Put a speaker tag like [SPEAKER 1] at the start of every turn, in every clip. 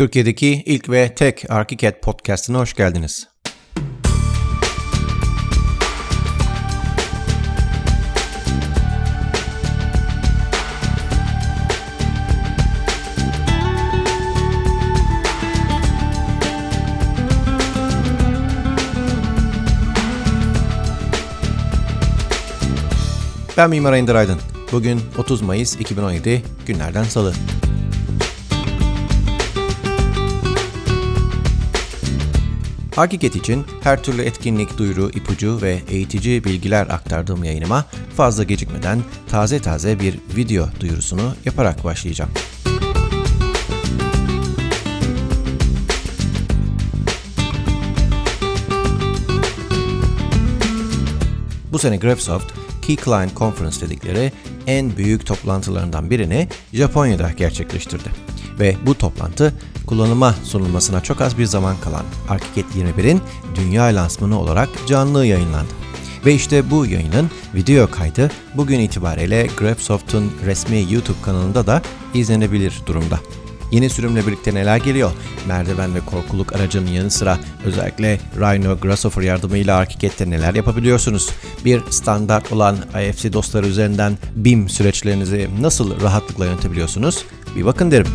[SPEAKER 1] Türkiye'deki ilk ve tek Arkiket podcast'ına hoş geldiniz. Ben Mimar Ender Aydın. Bugün 30 Mayıs 2017 günlerden salı. Hakikat için her türlü etkinlik, duyuru, ipucu ve eğitici bilgiler aktardığım yayınıma fazla gecikmeden taze taze bir video duyurusunu yaparak başlayacağım. Bu sene Graphisoft Key Client Conference dedikleri en büyük toplantılarından birini Japonya'da gerçekleştirdi. Ve bu toplantı kullanıma sunulmasına çok az bir zaman kalan Arkiket 21'in dünya lansmanı olarak canlı yayınlandı. Ve işte bu yayının video kaydı bugün itibariyle Graphisoft'un resmi YouTube kanalında da izlenebilir durumda. Yeni sürümle birlikte neler geliyor? Merdiven ve korkuluk aracının yanı sıra özellikle Rhino Grasshopper yardımıyla Arkiket'te neler yapabiliyorsunuz? Bir standart olan IFC dostları üzerinden BIM süreçlerinizi nasıl rahatlıkla yönetebiliyorsunuz? Bir bakın derim.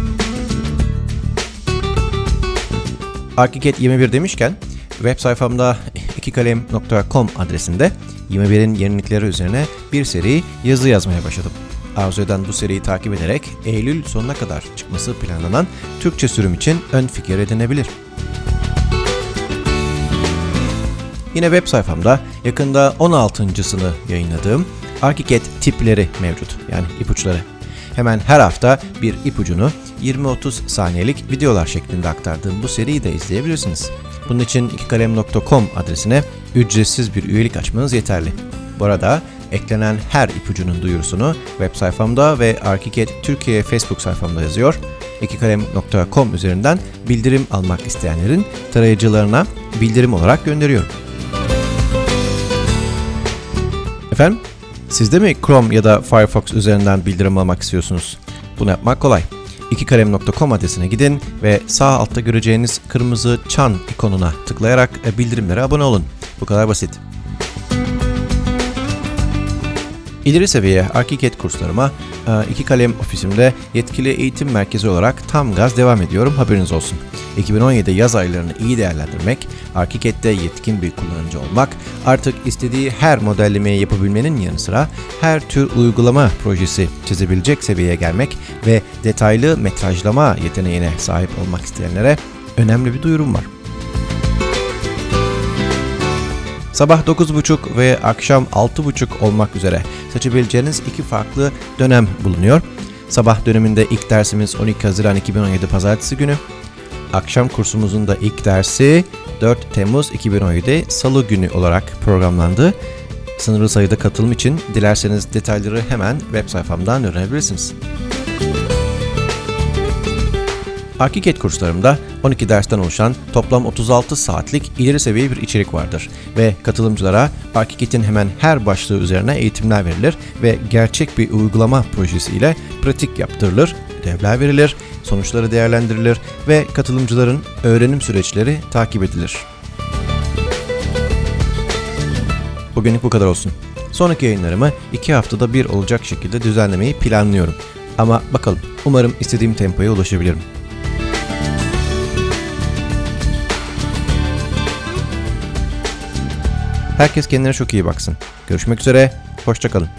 [SPEAKER 1] Arkiket 21 demişken web sayfamda ikikalem.com adresinde 21'in yenilikleri üzerine bir seri yazı yazmaya başladım. Arzu eden bu seriyi takip ederek Eylül sonuna kadar çıkması planlanan Türkçe sürüm için ön fikir edinebilir. Yine web sayfamda yakında 16.sını yayınladığım Arkiket tipleri mevcut yani ipuçları. Hemen her hafta bir ipucunu 20-30 saniyelik videolar şeklinde aktardığım bu seriyi de izleyebilirsiniz. Bunun için ikikalem.com adresine ücretsiz bir üyelik açmanız yeterli. Bu arada eklenen her ipucunun duyurusunu web sayfamda ve Arkiket Türkiye Facebook sayfamda yazıyor. ikikalem.com üzerinden bildirim almak isteyenlerin tarayıcılarına bildirim olarak gönderiyorum. Efendim, siz de mi Chrome ya da Firefox üzerinden bildirim almak istiyorsunuz? Bunu yapmak kolay. ikikalem.com adresine gidin ve sağ altta göreceğiniz kırmızı çan ikonuna tıklayarak bildirimlere abone olun. Bu kadar basit. İleri seviye Arkiket kurslarıma iki kalem ofisimde yetkili eğitim merkezi olarak tam gaz devam ediyorum haberiniz olsun. 2017 yaz aylarını iyi değerlendirmek, Arkiket'te yetkin bir kullanıcı olmak, artık istediği her modellemeyi yapabilmenin yanı sıra her tür uygulama projesi çizebilecek seviyeye gelmek ve detaylı metrajlama yeteneğine sahip olmak isteyenlere önemli bir duyurum var. Sabah 9.30 ve akşam 6.30 olmak üzere seçebileceğiniz iki farklı dönem bulunuyor. Sabah döneminde ilk dersimiz 12 Haziran 2017 Pazartesi günü. Akşam kursumuzun da ilk dersi 4 Temmuz 2017 Salı günü olarak programlandı. Sınırlı sayıda katılım için dilerseniz detayları hemen web sayfamdan öğrenebilirsiniz. Arkiket kurslarımda 12 dersten oluşan toplam 36 saatlik ileri seviye bir içerik vardır ve katılımcılara Arkiket'in hemen her başlığı üzerine eğitimler verilir ve gerçek bir uygulama projesi ile pratik yaptırılır, ödevler verilir, sonuçları değerlendirilir ve katılımcıların öğrenim süreçleri takip edilir. Bugünlük bu kadar olsun. Sonraki yayınlarımı 2 haftada bir olacak şekilde düzenlemeyi planlıyorum. Ama bakalım, umarım istediğim tempoya ulaşabilirim. Herkes kendine çok iyi baksın. Görüşmek üzere, hoşçakalın.